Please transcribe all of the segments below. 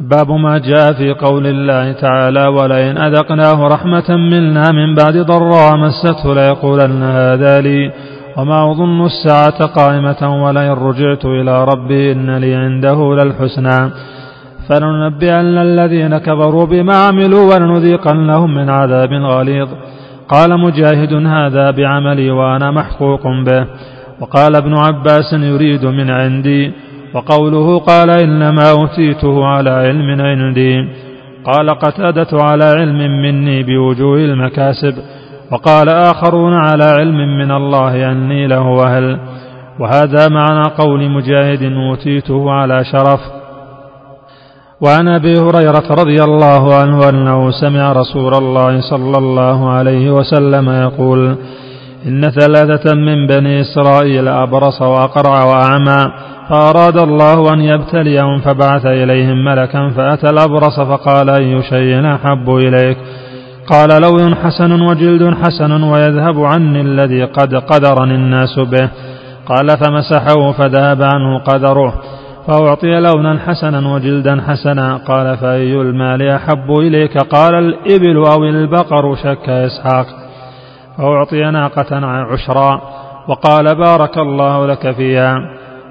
باب ما جاء في قول الله تعالى ولئن أذقناه رحمة منا من بعد ضراء مسته ليقولن هذا لي وما أظن الساعة قائمة ولئن رجعت إلى ربي إن لي عنده للحسنى فلننبئن الذين كفروا بما عملوا ولنذيقنهم من عذاب غليظ قال مجاهد هذا بعملي وأنا محقوق به وقال ابن عباس يريد من عندي وقوله قال إنما أوتيته على علم عندي. قال قتادة على علم مني بوجوه المكاسب وقال آخرون على علم من الله أني له أهل. وهذا معنى قول مجاهد أوتيته على شرف. وعن أبي هريرة رضي الله عنه أنه سمع رسول الله صلى الله عليه وسلم يقول إن ثلاثة من بني إسرائيل أبرص وأقرع وأعمى فاراد الله أن يبتليهم فبعث إليهم ملكا فأتى الأبرص فقال أي شيء أحب إليك؟ قال لون حسن وجلد حسن ويذهب عني الذي قد قدرني الناس به. قال فمسحه فذهب عنه قدره. فأعطي لونا حسنا وجلدا حسنا. قال فأي المال أحب إليك؟ قال الإبل أو البقر شك إسحاق. فأعطي ناقة عشرا. وقال بارك الله لك فيها.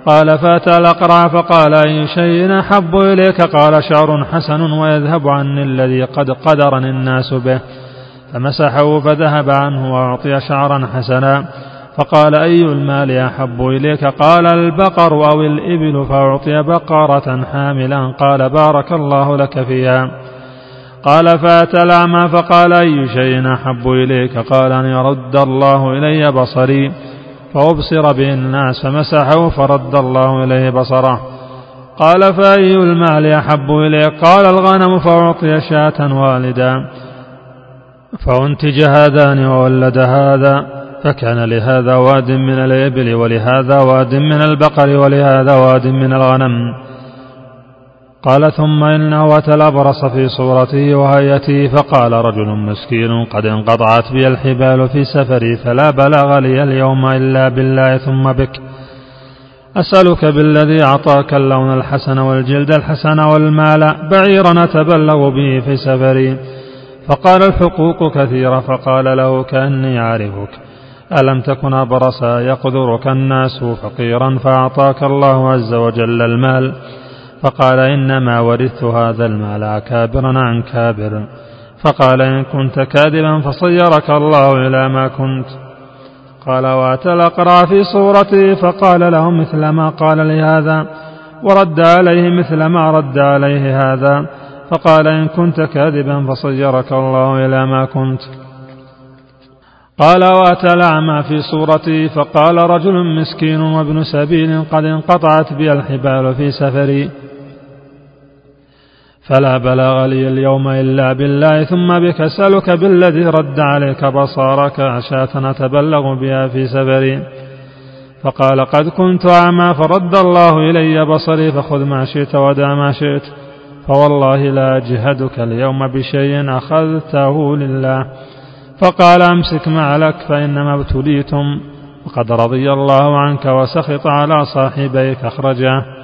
قال فأتى الأقرع فقال أي شيء أحب إليك قال شعر حسن ويذهب عني الذي قد قدرني الناس به فمسحه فذهب عنه وأعطي شعرا حسنا فقال أي المال أحب إليك قال البقر أو الإبل فأعطي بقرة حاملا قال بارك الله لك فيها قال فأتى الأعمى فقال أي شيء أحب إليك قال أن يرد الله إلي بصري فأبصر به الناس فمسحه فرد الله إليه بصره. قال فأي المال أحب إليك؟ قال الغنم فأعطي شاة والدا. فأنتج هذان وولد هذا فكان لهذا واد من الإبل ولهذا واد من البقر ولهذا واد من الغنم. قال ثم إنه أتى الأبرص في صورته وهيئته فقال رجل مسكين قد انقطعت بي الحبال في سفري فلا بلغ لي اليوم إلا بالله ثم بك. أسألك بالذي أعطاك اللون الحسن والجلد الحسن والمال بعيرا أتبلغ به في سفري. فقال الحقوق كثيرة فقال له كأني أعرفك ألم تكن أبرصا يقدرك الناس فقيرا فأعطاك الله عز وجل المال. فقال إنما ورثت هذا المال كابرا عن كابر. فقال إن كنت كاذبا فصيرك الله إلى ما كنت. قال وأتى الأقرع في صورته فقال له مثل ما قال لهذا ورد عليه مثل ما رد عليه هذا. فقال إن كنت كاذبا فصيرك الله إلى ما كنت. قال وأتى الأعمى في صورته فقال رجل مسكين وابن سبيل قد انقطعت بي الحبال في سفري. فلا بلاغ لي اليوم إلا بالله ثم بك أسألك بالذي رد عليك بصارك عشاة اتبلغ بها في سفري فقال قد كنت أعمى فرد الله إلي بصري فخذ ما شئت ودع ما شئت. فوالله لا أجهدك اليوم بشيء أخذته لله. فقال أمسك ما لك فإنما ابتليتم. وقد رضي الله عنك وسخط على صاحبيك أخرجه.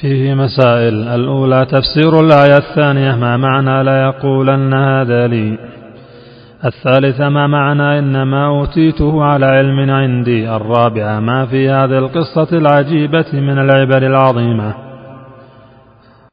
فيه مسائل. الأولى تفسير الآية الثانية ما معنى لا يقولن هذا لي? الثالثة ما معنى إنما أوتيته على علم عندي؟ الرابعة ما في هذه القصة العجيبة من العبر العظيمة؟